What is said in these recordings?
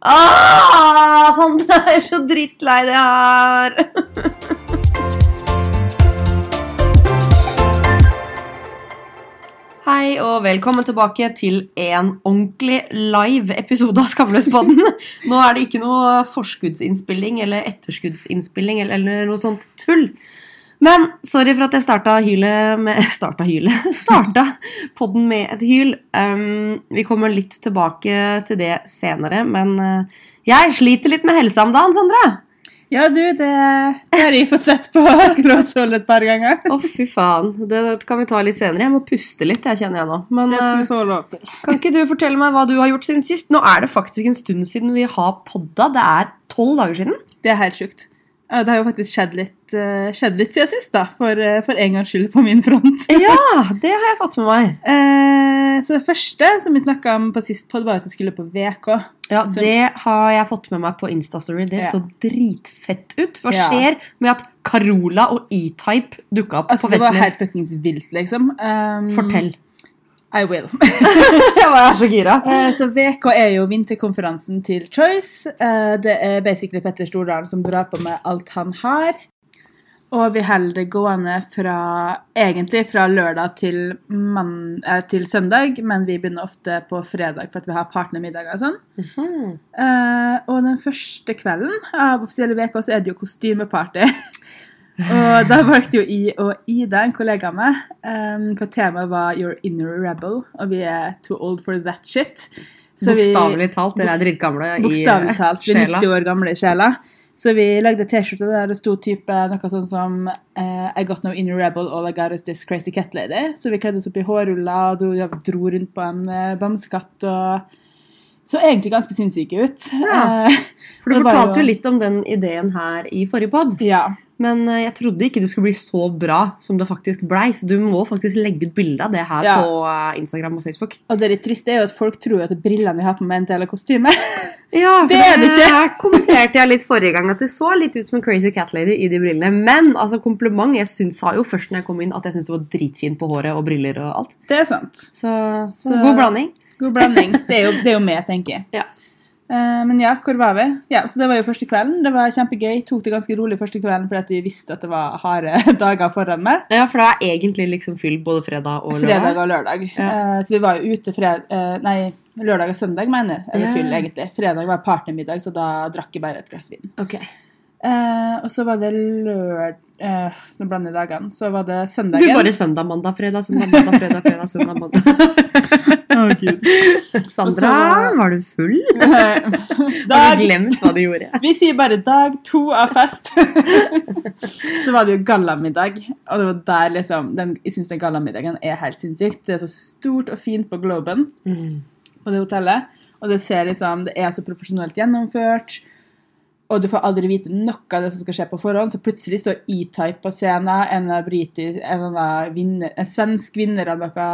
Ah, Sandra er så drittlei det her. Hei og velkommen tilbake til en ordentlig live episode av Skamløspodden. Nå er det ikke noe forskuddsinnspilling eller etterskuddsinnspilling eller noe sånt tull. Men sorry for at jeg starta hylet med Starta hylet? Starta podden med et hyl. Um, vi kommer litt tilbake til det senere, men uh, jeg sliter litt med helsa om dagen, Sandra. Ja, du, det, det har jeg fått sett på Gråsvoll et par ganger. Å, fy faen. Det kan vi ta litt senere. Jeg må puste litt, jeg kjenner jeg nå. Men Det skal uh, vi få lov til. kan ikke du fortelle meg hva du har gjort siden sist? Nå er det faktisk en stund siden vi har podda. Det er tolv dager siden. Det er helt sjukt. Ja, Det har jo faktisk skjedd litt, eh, skjedd litt siden sist, da, for, eh, for en gangs skyld på min front. Ja, det har jeg fått med meg. Eh, så det første som vi snakka om på sist pod, var at jeg skulle på VK. Ja, Så- Det har jeg fått med meg på Instastory. Det Ja. så dritfett ut. Hva Ja. skjer med at Carola og E-Type dukka opp Altså, på det var helt fuckings vilt, liksom. Um, Fortell. I will. jeg er så gira. Eh, så VK er jo vinterkonferansen til Choice. Eh, det er basically Petter Stordalen som drar på med alt han har. Og vi holder det gående fra egentlig fra lørdag til, mann, eh, til søndag, men vi begynner ofte på fredag for at vi har partnermiddager og sånn. Mhm. Eh, og den første kvelden av offisielle VK så er det jo kostymeparty. og da valgte jo jeg og Ida, en kollega av meg, um, for temaet var 'Your inner rebel', og vi er too old for that shit. Så Bokstavelig talt. Dere er dritgamle i Bokstavelig eh, talt. Vi sjela. 90 år gamle i sjela. Så vi lagde T-skjorte der det sto type noe sånn som uh, I got no inner rebel, all I got is this crazy cat lady. Så vi kledde oss opp i hårruller og dro, dro rundt på en uh, bamsekatt og så egentlig ganske sinnssyke ut. Ja. Eh, For du fortalte jo litt om den ideen her i forrige pod. ja. Men eh, jeg trodde ikke det skulle bli så bra som det faktisk blei. Så du må faktisk legge ut bilde av det her Ja. på eh, Instagram og Facebook. Og det litt triste er jo at folk tror at brillene jeg har på meg, er en del av kostymet. Ja, for Det er det ikke. her kommenterte jeg litt forrige gang at du så litt ut som en crazy cat lady i de brillene. Men altså, kompliment. Jeg syns, sa jo først når jeg kom inn at jeg syntes det var dritfint på håret og briller og alt. Det er sant. Så, så Så- god blanding. God blanding. Det er jo, det er jo med, tenker jeg. Ja. Eh, men ja, hvor var vi? Ja, så Det var jo første kvelden. Det var kjempegøy. Tok det ganske rolig første kvelden fordi jeg visste at det var harde dager foran meg. Ja, for det er egentlig liksom fyll både fredag og lørdag. Fredag og lørdag. Ja. Eh, så vi var jo ute fred eh, Nei, lørdag og søndag, mener jeg. Eller fyll, egentlig. Fredag var partnermiddag, så da drakk jeg bare et glass vin. Ok. Uh, og så var det lørdag Uh, Nå blander jeg dagene. Så var det Du søndagen. bare søndag, mandag, fredag, søndag, mandag, fredag, fredag, søndag, mandag. Å, Sandra, så- var du full? Har du glemt hva du gjorde? Vi sier bare dag to av fest. så var det jo gallamiddag, og det var der liksom den, Jeg syns den gallamiddagen er helt sinnssykt. Det er så stort og fint på Globen Mm. på det hotellet, og det ser liksom Det er så profesjonelt gjennomført. Og du får aldri vite noe av det som skal skje på forhånd, så plutselig står E-Type på scenen, en av briti, en, en svensk vinner av noe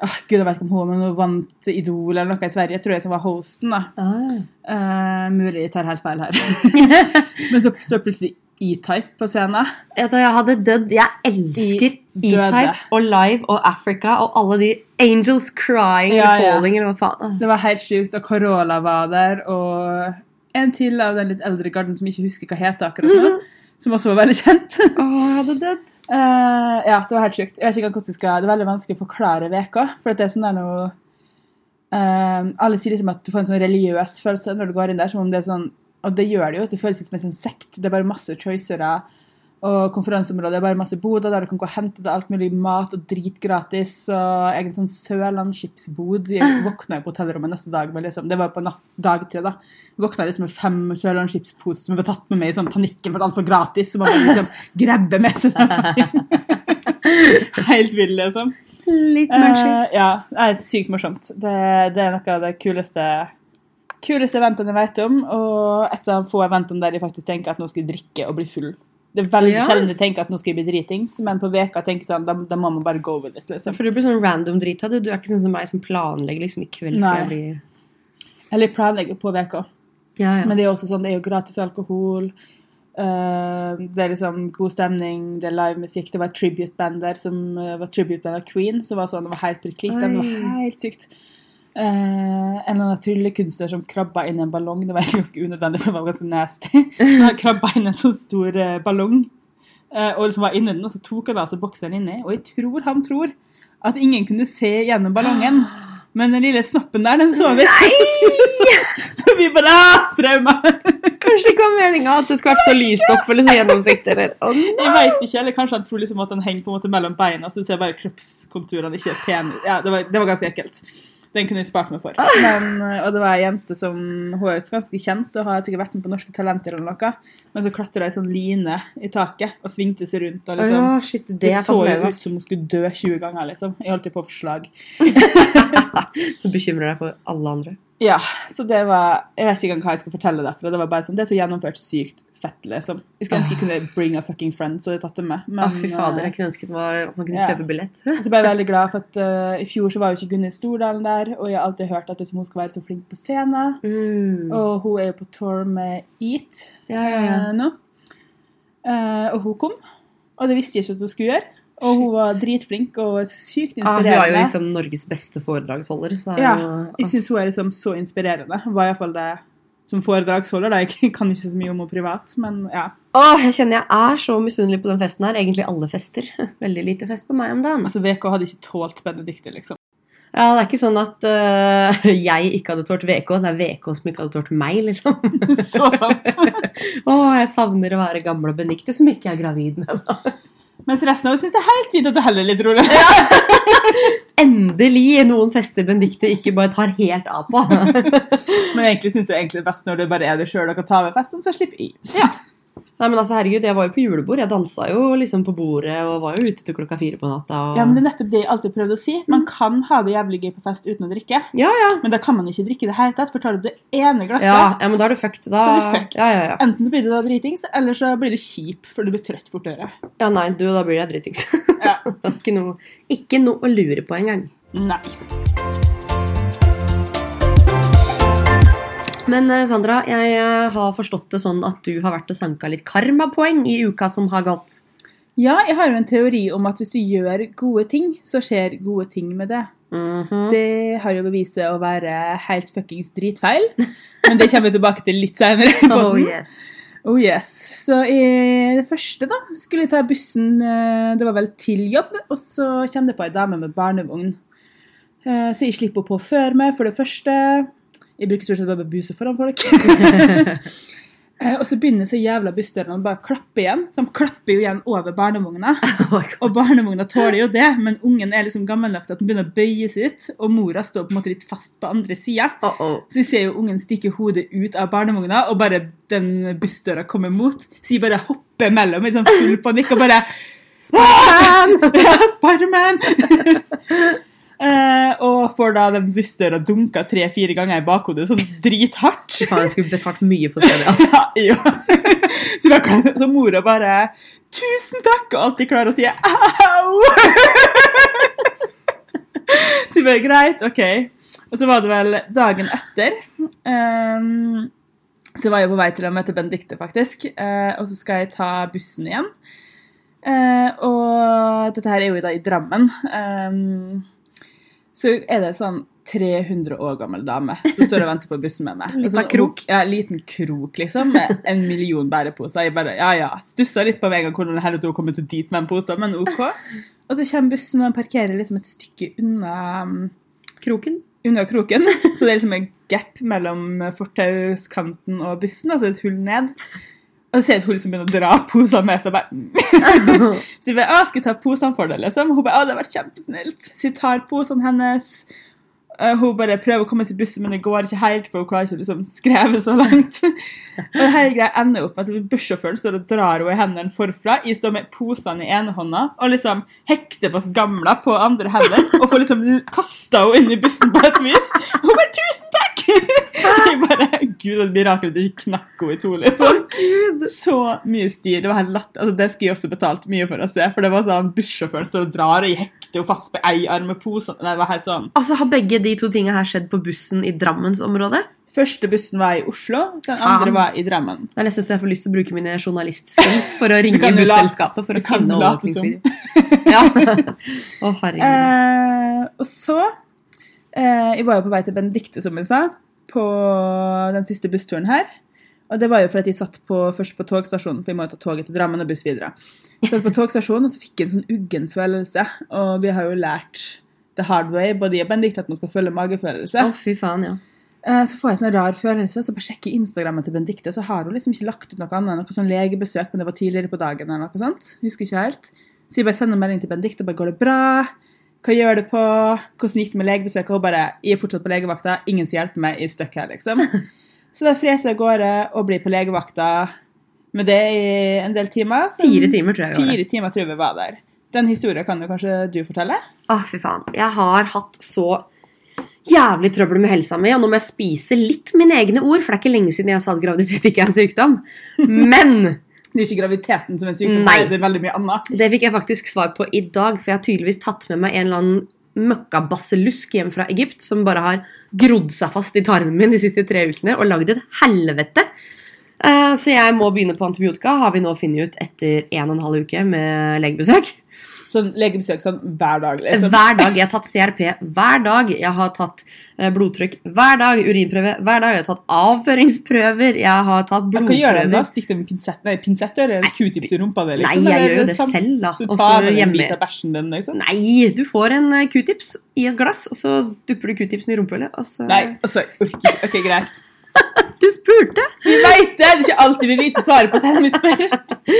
Åh, Gud, jeg vet ikke om hun men hun vant Idol eller noe i Sverige, tror jeg, som var hosten. da. Ah. Uh, mulig jeg tar helt feil her. Men så står plutselig E-Type på scenen. Da jeg hadde dødd Jeg elsker E-Type og Live og Africa og alle de Angels Crying Ja, ja. Falling eller hva faen. Det var helt sjukt, og Corolla var der, og en til av den litt eldre garden som ikke husker hva heter akkurat nå, som også var veldig kjent. Åh, jeg hadde dødd. Uh, ja, det var helt sjukt. Jeg vet ikke hvordan jeg skal, Det er veldig vanskelig å forklare veka, for det er sånn der noe uh, Alle sier liksom at du får en sånn religiøs følelse når du går inn der, som om det er sånn Og det gjør det jo, det føles ut som en sånn sekt. Det er bare masse choicere og konferanseområdet Det er bare masse boder der du kan gå og hente deg alt mulig mat og drit gratis. Og egen sånn Sørlandsskipsbod. Jeg våkna jo på hotellrommet neste dag. Men liksom, det var på natt, dag tre, da. Våkna liksom med fem Sørlandsskipsposer som jeg ble tatt med meg i sånn panikken for at alt var gratis. Så man må liksom grabbe med seg. Helt vill, liksom. Litt munchies. Uh, ja, det er sykt morsomt. Det, det er noe av det kuleste kuleste eventene jeg vet om, og et av få eventene der jeg faktisk tenker at nå skal jeg drikke og bli full. Det er veldig Ja. sjelden du tenker at nå skal jeg bli dritings, men på veka tenker jeg sånn, da, da må man bare go with it. liksom. For du blir sånn random drita. Du. du er ikke sånn som meg som planlegger liksom i kveld skal jeg Nei. bli Eller jeg planlegger på veka. Ja, ja. Men det er også sånn, det er jo gratis alkohol. Uh, det er liksom god stemning, det er livemusikk. Det var et tribute-band der som uh, var tribute-band av Queen, som var sånn, det var helt prikk Det var helt sykt. Eh, en eller annen tryllekunstner som krabba inn i en ballong. Det var egentlig ganske unødvendig, for det var ganske nasty. Men Han krabba inn en sånn stor uh, ballong uh, og liksom var inni den, og så tok han altså bokseren inni. Og jeg tror han tror at ingen kunne se gjennom ballongen. Men den lille snoppen der, den så vi. så vi bare Trauma! Kanskje ikke var meninga at det skulle vært så lyst opp eller så gjennomsiktig. Eller. Oh, no. Jeg vet ikke, eller kanskje han tror liksom at den henger på en måte mellom beina, så ser bare kroppskonturene ikke pene ut. Ja, det var, det var ganske ekkelt. Den kunne jeg spart meg for. Men, eh, og det var ei jente som Hun er ganske kjent og har sikkert vært med på Norske Talenter eller noe. Men så klatra ei sånn line i taket og svingte seg rundt. Og liksom, ja, shit, det det så jo ut som hun skulle dø 20 ganger, liksom. Jeg holdt jo på å få slag. Så bekymrer deg for alle andre. Ja, så det var Jeg vet ikke engang hva jeg skal fortelle derfra. Det var bare sånn, det er så gjennomført sykt fett, liksom. Jeg skulle ønske jeg kunne bring a fucking friend, så jeg tatt det med. Men, Å, fy fader, eh, jeg kunne ønske at man kunne ja. kjøpe billett. Så ble jeg veldig glad for at uh, i fjor så var jo ikke Gunnhild Stordalen der, og jeg har alltid hørt at hun skal være så flink på scenen. Mm. Og hun er jo på tour med Eat Ja, ja, ja. Uh, nå. Uh, og hun kom, og det visste jeg ikke at hun skulle gjøre. Og hun var dritflink og sykt inspirerende. Ah, hun er jo liksom Norges beste foredragsholder. Så er Ja, jo, jeg syns hun er liksom så inspirerende. Var iallfall det som foredragsholder. Da. Jeg kan ikke så mye om henne privat, men ja. Åh, jeg kjenner jeg er så misunnelig på den festen her. Egentlig alle fester. Veldig lite fest på meg om dagen. Altså, VK hadde ikke tålt Benedicte, liksom. Ja, Det er ikke sånn at uh, jeg ikke hadde tålt VK, det er VK som ikke hadde tålt meg, liksom. Så sant. Åh, jeg savner å være gamle Benikte som ikke er gravid. Mens resten av oss syns det er helt fint at du heller litt rolig. Ja. Endelig noen fester Benedicte ikke bare tar helt av på. Men egentlig syns jeg egentlig det er best når det bare er det sjøl og kan ta med festen, så slipper jeg. Nei, men altså, herregud, Jeg var jo på julebord. Jeg dansa jo liksom på bordet og var jo ute til klokka fire på natta. Og... Ja, men Det er nettopp det jeg alltid prøvde å si. Man kan ha det jævlig gøy på fest uten å drikke. ja, ja. Men da kan man ikke drikke det hele tatt, for tar du det ene glasset, Ja, ja, men da er du fucked. Da... så er du fucked. Ja, ja, ja. Enten så blir du da dritings, eller så blir du kjip, for du blir trøtt fortere. ja, nei, du, da blir jeg dritings. Ja. ikke, noe, ikke noe å lure på engang. Nei. Men eh, Sandra, jeg eh, har forstått det sånn at du har vært og sanka litt karmapoeng i uka som har gått. Ja, jeg har jo en teori om at hvis du gjør gode ting, så skjer gode ting med det. Mhm. Det har jo beviset å være helt fuckings dritfeil, men det kommer vi tilbake til litt senere. Oh, yes. Oh yes. Så i det første da, skulle jeg ta bussen, eh, det var vel til jobb, og så kommer det på ei dame med barnevogn. Eh, Så jeg slipper på før meg, for det første. Jeg bruker stort sett bare buse foran folk. Eh, og så begynner så jævla bussdørene å bare klappe igjen. Så de klapper jo igjen over barnevogna. Oh. Og barnevogna tåler jo det, men ungen er liksom gammel nok til at den begynner å bøyes ut, og mora står på en måte litt fast på andre sida. Uh oh. Så vi ser jo ungen stikke hodet ut av barnevogna, og bare den bussdøra kommer mot. Så jeg bare hopper mellom i sånn full panikk og bare Spiderman! Ja, Spiderman! Eh, og får da den bussdøra dunka tre-fire ganger i bakhodet sånn drithardt. Faen, jeg skulle betalt mye for stedet. Altså. Ja, ja. Så, bare, så mora bare 'Tusen takk!' og alltid klarer å si 'au'. Så vi bare greit, OK. Og så var det vel dagen etter. Um, så var jeg på vei til å møte Benedicte, faktisk. Uh, og så skal jeg ta bussen igjen. Uh, og dette her er jo da i Drammen. ehm, så er det sånn 300 år gammel dame som står og venter på bussen med meg. Liten sånn- krok. Ja, liten krok, liksom. Med en million bæreposer. Jeg bare, ja, ja. Stussa litt på meg gang hvordan det her hadde kommet seg dit med en pose, men OK. Og så kommer bussen og den parkerer liksom et stykke unna um, Kroken. unna kroken. Så det er liksom en gap mellom fortauskanten og bussen, altså et hull ned. Og så ser jeg at hun liksom begynner å dra posene med så jeg Bare, så jeg bare, «Å, skal jeg ta posene for deg, liksom? Hun bare, å, det har vært kjempesnilt. Så jeg tar posene hennes. Eh, Hun bare prøver å komme seg i bussen, men det går ikke helt, for hun klarer ikke å liksom skreve så langt. Og hele greia ender opp med at bussjåføren står og drar henne i hendene forfra. Jeg står med posene i ene hånda og liksom hekter fast gamla på andre hender. Og får liksom kasta henne inn i bussen på et vis. Og hun bare 'tusen takk'! Jeg bare, Gud, det et mirakel at jeg ikke knakk henne i to, liksom. Så mye styr. Det var helt latt. Altså, det skulle jeg også betalt mye for å se. For det var sånn bussjåføren står og drar, og jeg hekter henne fast på ei arm med posene. Det var helt sånn. Altså, Har begge de to tingene her skjedd på bussen i Drammensområdet? Første bussen var i Oslo, den Faen. andre var i Drammen. Det er nesten så jeg får lyst til å bruke mine journalistskills for å ringe busselskapet for å finne overvåkningsvideo. Ja. Å, herregud. Eh, og så Eh, jeg var jo på vei til Benedicte, som jeg sa, på den siste bussturen her. Og det var jo fordi jeg satt på, først på togstasjonen, for vi må jo ta toget til Drammen og buss videre. Jeg satt på togstasjonen, og så fikk jeg en sånn uggen følelse. Og vi har jo lært the hard way, i og Benedicte, at man skal følge magefølelse. Å, fy faen, ja. Eh, Så får jeg en sånn rar følelse, så bare sjekker Instagrammen til Benedicte, så har hun liksom ikke lagt ut noe annet enn noe sånn legebesøk, men det var tidligere på dagen eller noe sånt. Husker ikke helt. Så jeg bare sender melding til Benedicte, bare går det bra? Hva gjør det på? Hvordan gikk det med legebesøket? Og hun bare, jeg er fortsatt på legevakta, ingen som hjelper meg, jeg er stuck her, liksom. Så da freser jeg av gårde og blir på legevakta med det i en del timer. Så Fire timer, tror jeg. Fire timer tror jeg vi var der. Den historien kan jo kanskje du fortelle? Å, fy faen. Jeg har hatt så jævlig trøbbel med helsa mi, og nå må jeg spise litt mine egne ord, for det er ikke lenge siden jeg sa at graviditet ikke er en sykdom. Men Det er ikke graviditeten som er sykdom, Nei. det er veldig mye annet. det fikk jeg faktisk svar på i dag, for jeg har tydeligvis tatt med meg en eller annen møkkabasselusk hjem fra Egypt som bare har grodd seg fast i tarmen min de siste tre ukene og lagd et helvete. Eh, Så jeg må begynne på antibiotika, har vi nå funnet ut etter en og en halv uke med legebesøk. Sånn legebesøk sånn hver dag, liksom. Hver dag. Jeg har tatt CRP hver dag. Jeg har tatt eh, blodtrykk hver dag. Urinprøve hver dag. Jeg har tatt avføringsprøver. Jeg har tatt blodprøver. Hva gjør gjøre da? Stikk det med pinsett? Nei, pinsett eller q-tips i rumpa di? Nei, Liksom? jeg gjør jo det selv, da. Du tar med en bit av bæsjen din, liksom? Nei, du får en eh, q-tips i et glass, og så dupper du q-tipsen i rumpehullet. og så- Nei, altså, orker. Ok, greit. Du spurte! Vi veit det! Det er ikke alltid vi vite svaret på selv om vi spør.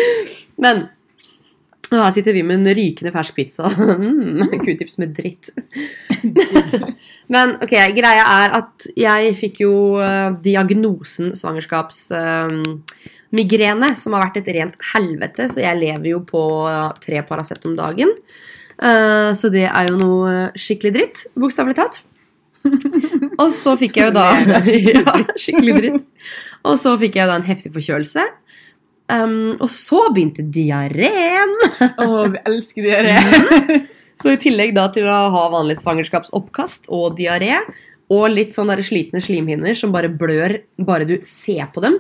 Men og her sitter vi med en rykende fersk pizza. Mm, Q-tips med dritt. Men ok, greia er at jeg fikk jo eh, diagnosen svangerskapsmigrene, som har vært et rent helvete, så jeg lever jo på eh, tre Paracet om dagen. Eh, så det er jo noe skikkelig dritt, bokstavelig talt. Og så fikk jeg jo da ja, Skikkelig dritt. Og så fikk jeg jo da en heftig forkjølelse. Um, og så begynte diareen. Å, vi elsker diaré. Så i tillegg da til å ha vanlig svangerskapsoppkast og diaré, og litt sånn der slitne slimhinner som bare blør bare du ser på dem.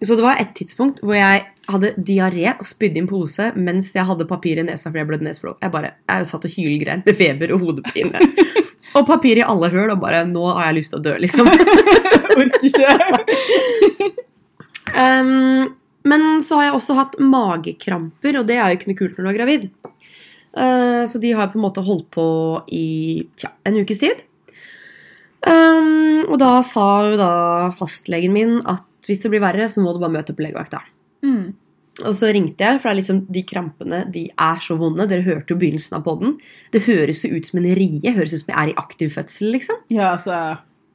Så det var et tidspunkt hvor jeg hadde diaré og spydde i en pose mens jeg hadde papir i nesa fordi jeg blødde neseblod. Jeg bare, jeg satt og hylgrein med feber og hodepine. og papir i alle sjøl og bare Nå har jeg lyst til å dø, liksom. Orker ikke. Um, men så har jeg også hatt magekramper, og det er jo ikke noe kult når du er gravid. Uh, så de har på en måte holdt på i tja, en ukes tid. Um, og da sa jo da fastlegen min at hvis det blir verre, så må du bare møte på legevakta. Mm. Og så ringte jeg, for det liksom, de krampene de er så vonde. Dere hørte jo begynnelsen av podden. Det høres jo ut som en rie. Høres ut som jeg er i aktiv fødsel, liksom. Ja, altså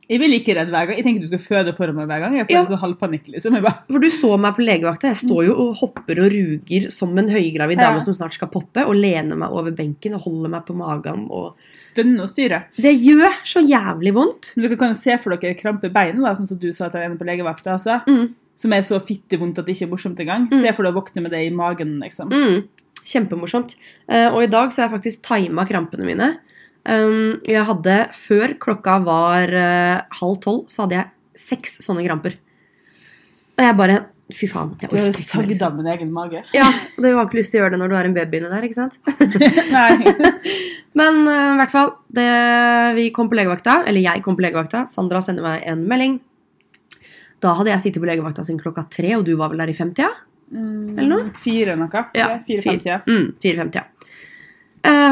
Jeg blir like redd hver gang. Jeg tenker du skal føde foran meg hver gang. Jeg får Ja. så halvpanikk, liksom. Bare, For du så meg på legevakta. Jeg står jo og hopper og ruger som en høygravid Ja. dame som snart skal poppe, og lener meg over benken og holder meg på magen. Og Stønner og styre. det gjør så jævlig vondt. Men dere kan jo se for dere krampe da, sånn som du sa til henne på legevakta. Altså, Mm. Som er så fittevondt at det ikke er morsomt engang. Se for deg å våkne med det i magen, liksom. Mm. Kjempemorsomt. Eh, og i dag så har jeg faktisk tima krampene mine. Um, jeg hadde, Før klokka var eh, halv tolv, så hadde jeg seks sånne kramper. Og jeg bare Fy faen. Jeg Du orker ikke mer. sagd liksom. av min egen mage. Ja, Du har ikke lyst til å gjøre det når du har en baby inni der, ikke sant? Nei. Men i i hvert fall, det, vi kom på legevakta, eller jeg kom på legevakta. Sandra sender meg en melding. Da hadde jeg sittet på legevakta siden klokka tre, og du var vel der i femtida? Mm, Eller noe? Fire noe. Ja, Fire-femti. Ja. Mm, 4.50, ja. Eh,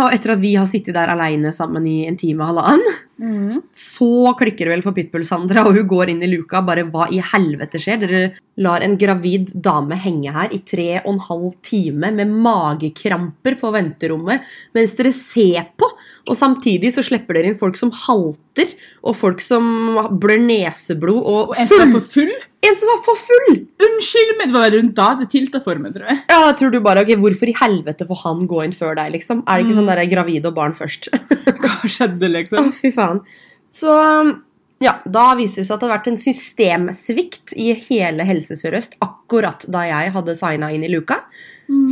og etter at vi har sittet der aleine sammen i en time og halvannen, Mm. så klikker det vel for Pitbull-Sandra, og hun går inn i luka. Bare hva i helvete skjer? Dere lar en gravid dame henge her i tre og en halv time med magekramper på venterommet mens dere ser. Og samtidig så slipper dere inn folk som halter, og folk som blør neseblod, og, Og en som var for full? En som var for full! Unnskyld, men det var rundt da det tilta for meg, tror jeg. Ja, da tror du bare, ok, Hvorfor i helvete får han gå inn før deg? liksom? Er det ikke sånn der gravid og barn først? Hva skjedde, liksom? Å, fy faen. Så ja, da viste det seg at det hadde vært en systemsvikt i hele Helse Sør-Øst akkurat da jeg hadde signa inn i luka.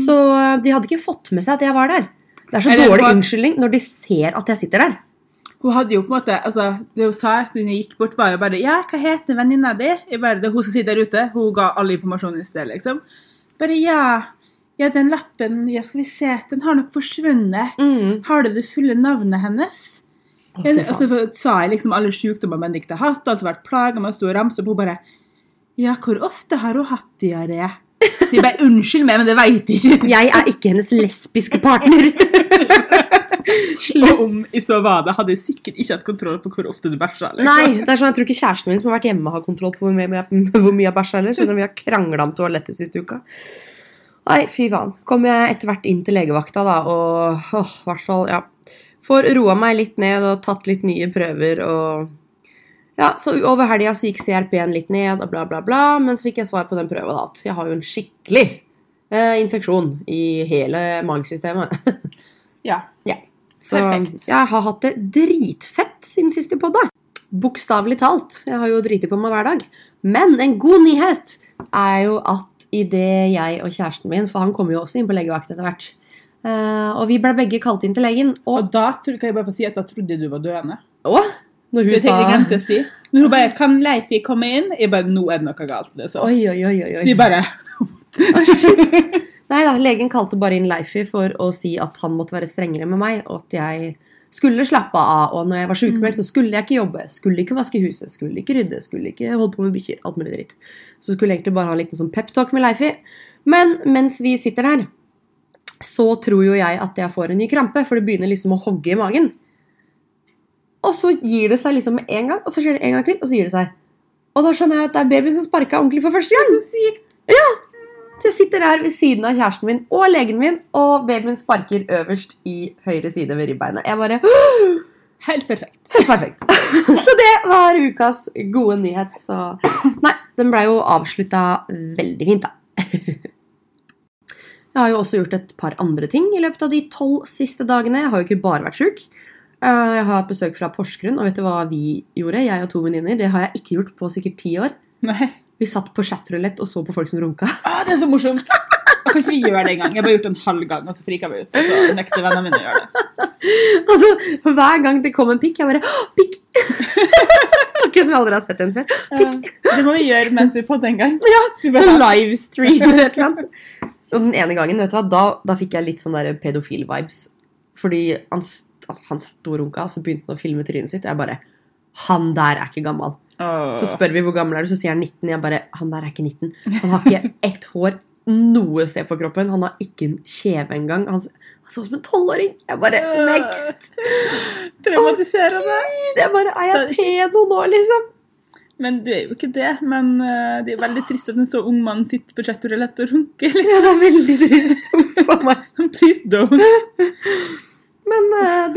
Så de hadde ikke fått med seg at jeg var der. Det er så Eller dårlig unnskyldning når de ser at jeg sitter der. Hun hadde jo på en måte, altså, Det hun sa siden jeg gikk bort, var jo bare 'Ja, hva heter venninna di?' Jeg bare, det er hun som sitter der ute. Hun ga all informasjonen i sted, liksom. Bare 'Ja, ja, den lappen Ja, skal vi se. Den har nok forsvunnet. Mm. Har du det fulle navnet hennes?' Og så sa jeg liksom alle sykdommer Benedicte har hatt, har vært plaga med og ramse opp. Hun bare Ja, hvor ofte har hun hatt diaré? Så jeg bare unnskyld meg, men det veit jeg ikke. Jeg er ikke hennes lesbiske partner. Og om jeg så var det, hadde jeg sikkert ikke hatt kontroll på hvor ofte du bæsja. Liksom. Nei, det er sånn, jeg tror ikke kjæresten min som har vært hjemme, har kontroll på hvor mye, hvor mye jeg bæsja heller. Selv om vi har krangla om toalettet siste uka. Nei, fy faen. Kom jeg etter hvert inn til legevakta, da, og åh, hvert fall, ja. Får roa meg litt ned og tatt litt nye prøver og Ja, så over helga gikk CRP-en litt ned og bla, bla, bla, men så fikk jeg svar på den prøva da at jeg har jo en skikkelig eh, infeksjon i hele magesystemet. Ja. Så Perfekt. jeg har hatt det dritfett siden sist i podda. Bokstavelig talt. Jeg har jo driti på meg hver dag. Men en god nyhet er jo at idet jeg og kjæresten min For han kommer jo også inn på legevakt etter hvert. eh, og vi ble begge kalt inn til legen. Og, Og da kan jeg bare få si at da trodde du var døende. og når hun jeg sa glemte å si. Når hun bare 'Kan Leifi komme inn?' Jeg bare 'Nå er det noe galt'. Det, så. Oi, oi, oi. oi, Så jeg bare Nei da, legen kalte bare inn Leifi for å si at han måtte være strengere med meg, og at jeg skulle slappe av. Og når jeg var sykemeldt, så skulle jeg ikke jobbe. Skulle ikke vaske huset, skulle ikke rydde, skulle ikke holde på med bikkjer. Alt mulig dritt. Så skulle jeg egentlig bare ha en liten sånn peptalk med Leifi. Men mens vi sitter der, så tror jo jeg at jeg får en ny krampe, for det begynner liksom å hogge i magen. Og så gir det seg liksom med en gang, og så skjer det en gang til, og så gir det seg. Og da skjønner jeg at det er babyen som sparka ordentlig for første gang. Så sykt. Så jeg sitter her ved siden av kjæresten min og legen min, og babyen sparker øverst i høyre side ved ribbeinet. Jeg bare Helt perfekt. Helt perfekt. Så det var ukas gode nyhet. Så Nei, den blei jo avslutta veldig fint, da. Jeg har jo også gjort et par andre ting i løpet av de tolv siste dagene. Jeg har jo ikke bare vært sjuk. Eh, Jeg har hatt besøk fra Porsgrunn, og vet du hva vi gjorde? Jeg og to venninner. Det har jeg ikke gjort på sikkert ti år. Nei. Vi satt på chatrulett og så på folk som runka. Ah, det er så morsomt. Og kanskje vi gjør det en gang. Jeg har bare gjort det en halv gang, og så frika vi ut. Og så nekter vennene mine å gjøre det. Altså, Hver gang det kom en pikk, jeg bare Pikk! Akkurat som jeg aldri har sett en før. Ja. Det må vi gjøre mens vi podder en gang. Ja, Livestream eller et eller annet. Og den ene gangen, vet du hva, da, da fikk jeg litt sånn pedofil-vibes. Fordi han, altså, han satt og runka, og så begynte han å filme trynet sitt. Jeg bare Han der er ikke gammel. Oh. Så spør vi hvor gammel er du, så sier han 19. Jeg bare Han der er ikke 19. Han har ikke ett hår noe sted på kroppen. Han har ikke en kjeve engang. Han, han så ut som en tolvåring. Jeg bare Next! Traumatiserende. Det jeg bare Er jeg pedo nå, liksom? Men du er jo ikke det. Men eh, det er veldig trist at en så ung mann sitter på chatrulett og runker. Ja, Liksom. det er veldig trist. Please don't. Men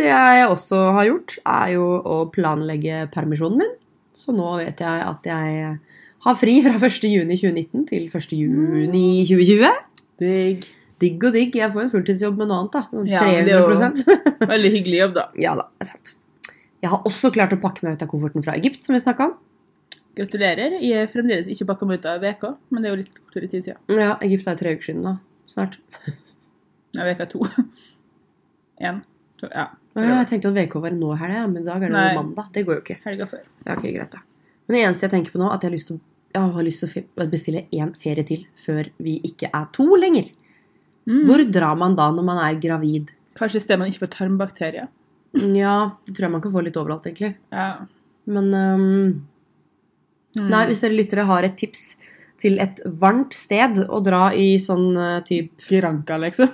det jeg også har gjort, er jo å planlegge permisjonen min. Så nå vet jeg at jeg har fri fra 1. juni 2019 til 1. juni 2020. Digg. Digg og digg. Jeg får en fulltidsjobb med noe annet, da. 300 Ja, men det er jo- 300 Veldig hyggelig jobb, da. Ja da, det er sant. Jeg har også klart å pakke meg ut av komforten fra Egypt, som vi snakka om. Gratulerer. Jeg er fremdeles ikke pakka meg ut av VK, men det er jo litt kortere tid siden. Ja, Egypt er tre uker siden da. Snart. Ja, veka to. Én. To, ja. Ja, jeg tenkte at VK var nå i helga, men i dag er det Nei. jo mandag. Det går jo ikke. Helga før. Ja, ok, greit da. Men det eneste jeg tenker på nå, er at jeg har lyst til, å- har lyst til å bestille én ferie til før vi ikke er to lenger. Mm. Hvor drar man da når man er gravid? Kanskje et sted man ikke får tarmbakterier. Ja, det tror jeg man kan få litt overalt, egentlig. Ja. Men um, Mm. nei, hvis dere lyttere har et tips til et varmt sted å dra i sånn uh, type Granka, liksom.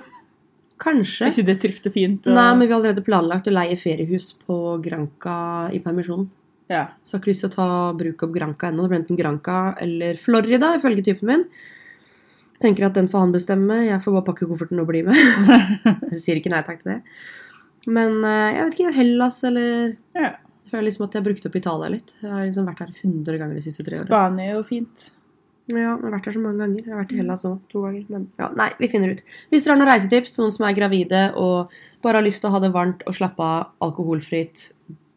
Er Kanskje. ikke det trygt og fint? Og... Nei, men vi har allerede planlagt å leie feriehus på Granca i permisjon. Ja. Så jeg har ikke lyst til å ta bruke opp Granca ennå. Det blir enten Granca eller Florida, ifølge typen min. Tenker at den får han bestemme. Jeg får bare pakke kofferten og bli med. Jeg sier ikke nei takk til det. Men eh, jeg vet ikke. Hellas eller ja. Jeg føler liksom at jeg har brukt opp Italia litt. Jeg har liksom vært her 100 ganger de siste tre årene. Spania er jo fint. Ja, jeg har vært her så mange ganger. Jeg har vært i Hellas òg to ganger. Men ja, nei, vi finner ut. Hvis dere har noen reisetips til noen som er gravide og bare har lyst til å ha det varmt og slappe av, alkoholfritt,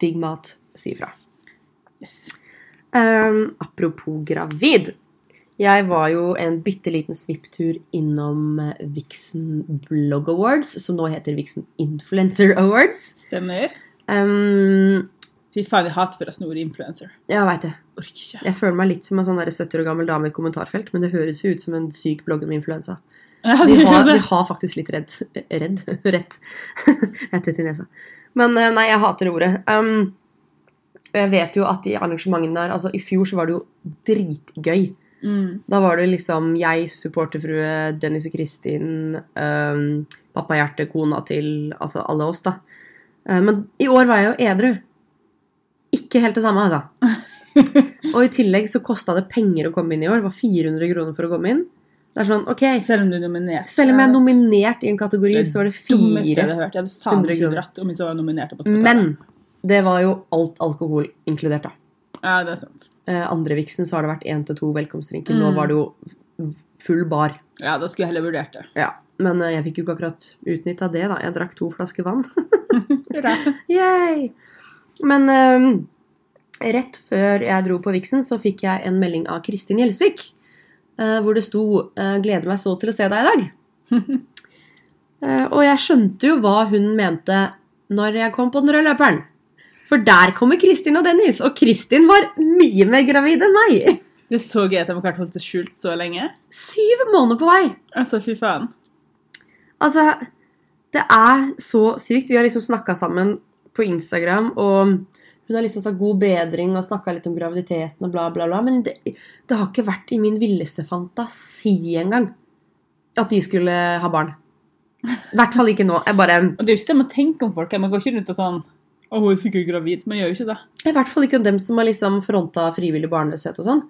digg mat, si ifra. Yes. Um, apropos gravid. Jeg var jo en bitte liten svipptur innom eh, Vixen Blog Awards, som nå heter Vixen Influencer Awards. Stemmer. Um, Fy faen, jeg hater forresten ordet influencer. jeg veit det. Orker ikke. Jeg føler meg litt som en sånn der 70 år gammel dame i kommentarfelt, men det høres jo ut som en syk blogger med influensa. Ja, De har, de har faktisk litt redd Redd? Rett. Rett til nesa. Men eh, nei, jeg hater ordet. Um, og jeg vet jo at i arrangementene der Altså, i fjor så var det jo dritgøy. Mm. Da var det liksom jeg, supporterfrue, Dennis og Kristin, um, pappahjerte, kona til Altså alle oss, da. Eh, men i år var jeg jo edru. Ikke helt det samme, altså. og i tillegg så kosta det penger å komme inn i år. Det var 400 kroner for å komme inn. Det er sånn, ok, Selv om du er nominert. Selv om jeg er nominert i en kategori, så var det Dummeste jeg hadde hørt. Jeg hadde faen 100 kroner. Men det var jo alt alkohol inkludert, da. Ja, det er sant. Eh, andre viksen så har det vært én til to velkomstdrinker. Mm. Nå var det jo full bar. Ja, da skulle jeg heller vurdert det. Ja. Men eh, jeg fikk jo ikke akkurat utnytta det, da. Jeg drakk to flasker vann. Yay! Men eh, rett før jeg dro på viksen, så fikk jeg en melding av Kristin Gjelsvik. Uh, hvor det sto uh, 'Gleder meg så til å se deg i dag'. uh, og jeg skjønte jo hva hun mente når jeg kom på den røde løperen. For der kommer Kristin og Dennis, og Kristin var mye mer gravid enn meg. Det er så gøy at de har klart holdt det skjult så lenge. Syv måneder på vei. Altså, fy faen. Altså, det er så sykt. Vi har liksom snakka sammen på Instagram, og hun har liksom sagt god bedring og snakka litt om graviditeten og bla, bla, bla. Men det, det har ikke vært i min villeste fantasi engang at de skulle ha barn. I hvert fall ikke nå. Jeg bare Og det er jo ikke det man tenker om folk. Man går ikke rundt og sånn Å, hun er sikkert gravid. Man gjør jo ikke det. I hvert fall ikke om dem som har liksom fronta frivillig barnløshet og sånn.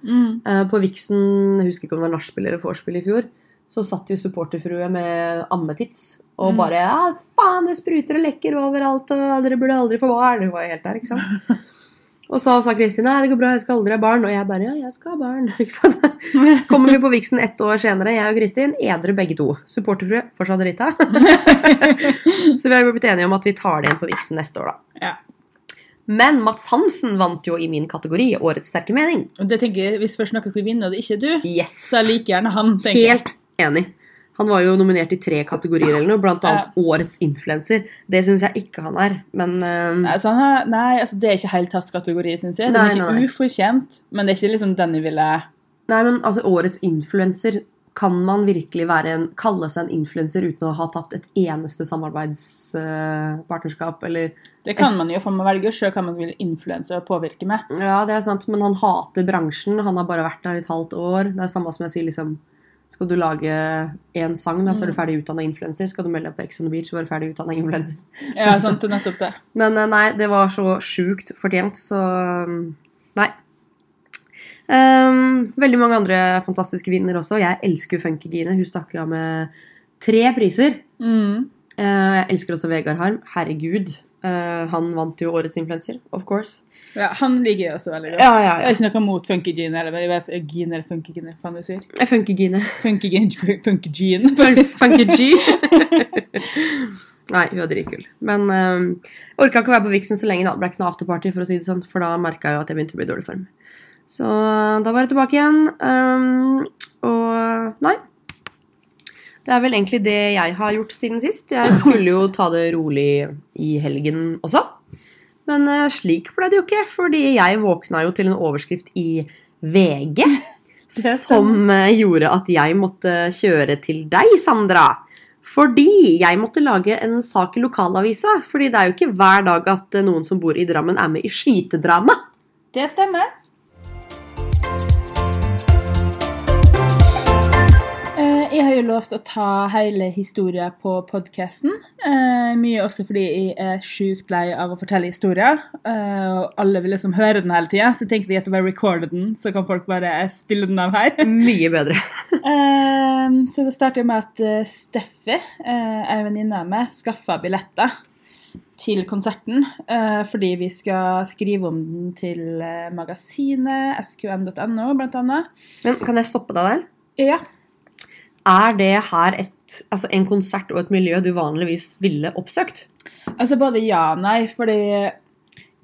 Eh, På Vixen, husker ikke om det var nachspiel eller vorspiel i fjor, så satt jo supporterfrue med ammetits og Mm. bare ja, 'Faen, det spruter og lekker overalt, og dere burde aldri få barn.' Hun var jo helt der, ikke sant? Og så sa Kristin 'Nei, det går bra, jeg skal aldri ha barn.' Og jeg bare 'Ja, jeg skal ha barn'. Ikke sant? Kommer vi på viksen ett år senere, jeg og Kristin, edru begge to. Supporterfrue, fortsatt drita. så vi har blitt enige om at vi tar det igjen på viksen neste år, da. Ja. Men Mats Hansen vant jo i min kategori Årets sterke mening. Og det tenker jeg, Hvis først noen skal vinne, og det ikke er du, Yes. så er like gjerne han. tenker jeg. Helt enig. Han var jo nominert i tre kategorier, eller noe, blant annet Årets influenser. Det syns jeg ikke han er, men uh... Nei, han har, nei, altså det er ikke helt hans kategori, syns jeg. Den Nei, er ikke ufortjent, men det er ikke liksom den jeg ville Nei, men altså, Årets influenser Kan man virkelig en, kalle seg en influenser uten å ha tatt et eneste samarbeidspartnerskap, eller Det kan man jo, for man velger sjøl hva man vil influense og påvirke med. Ja, det er sant, men han hater bransjen. Han har bare vært der et halvt år. Det er samme som jeg sier, liksom Skal du lage én sang, da, så er du ferdig utdanna influenser. Skal du melde deg på Ex on the Beach, så er du ferdig utdanna influenser. Ja, sant, det nettopp det. Men eh, nei, det var så sjukt fortjent, så mm, nei. Um, veldig mange andre fantastiske vinnere også. Jeg elsker Funkygine. Hun stakk av med tre priser. Mm. Uh, jeg elsker også Vegard Harm. Herregud. Uh, han vant jo Årets influenser, of course. Ja, Han liker jeg også veldig godt. Ja, ja, ja. Det er ikke noe mot funkygene eller men jeg vet- gene eller funkygene, faen du sier. Eh, Funkygine. Funky gene, funky gene, Fun- faktisk. Funky Nei, hun er dritkul. Men um, jeg orka ikke å være på Vixen så lenge. Det ble ikke noe afterparty, for å si det sånn, for da merka jeg jo at jeg begynte å bli i dårlig form. Så da var jeg tilbake igjen. Um, og nei. Det er vel egentlig det jeg har gjort siden sist. Jeg skulle jo ta det rolig i helgen også. Men eh, slik ble det jo ikke, fordi jeg våkna jo til en overskrift i VG som eh, gjorde at jeg måtte kjøre til deg, Sandra. Fordi jeg måtte lage en sak i lokalavisa. Fordi det er jo ikke hver dag at eh, noen som bor i Drammen, er med i skytedrama. Det stemmer. Jeg har jo lovt å ta hele historien på podkasten. Mye også fordi jeg er sjukt lei av å fortelle historier. eh, Og alle vil liksom høre den hele tida, så tenkte jeg at jeg bare recorder den, så kan folk bare spille den av her. Mye bedre. Eh, Så det starter med at eh, Steffi, eh, en venninne av meg, skaffa billetter til konserten eh, fordi vi skal skrive om den til eh, magasinet sqn.no, blant annet. Men kan jeg stoppe deg der? Ja. Er det her et, altså en konsert og et miljø du vanligvis ville oppsøkt? Altså både ja og nei, fordi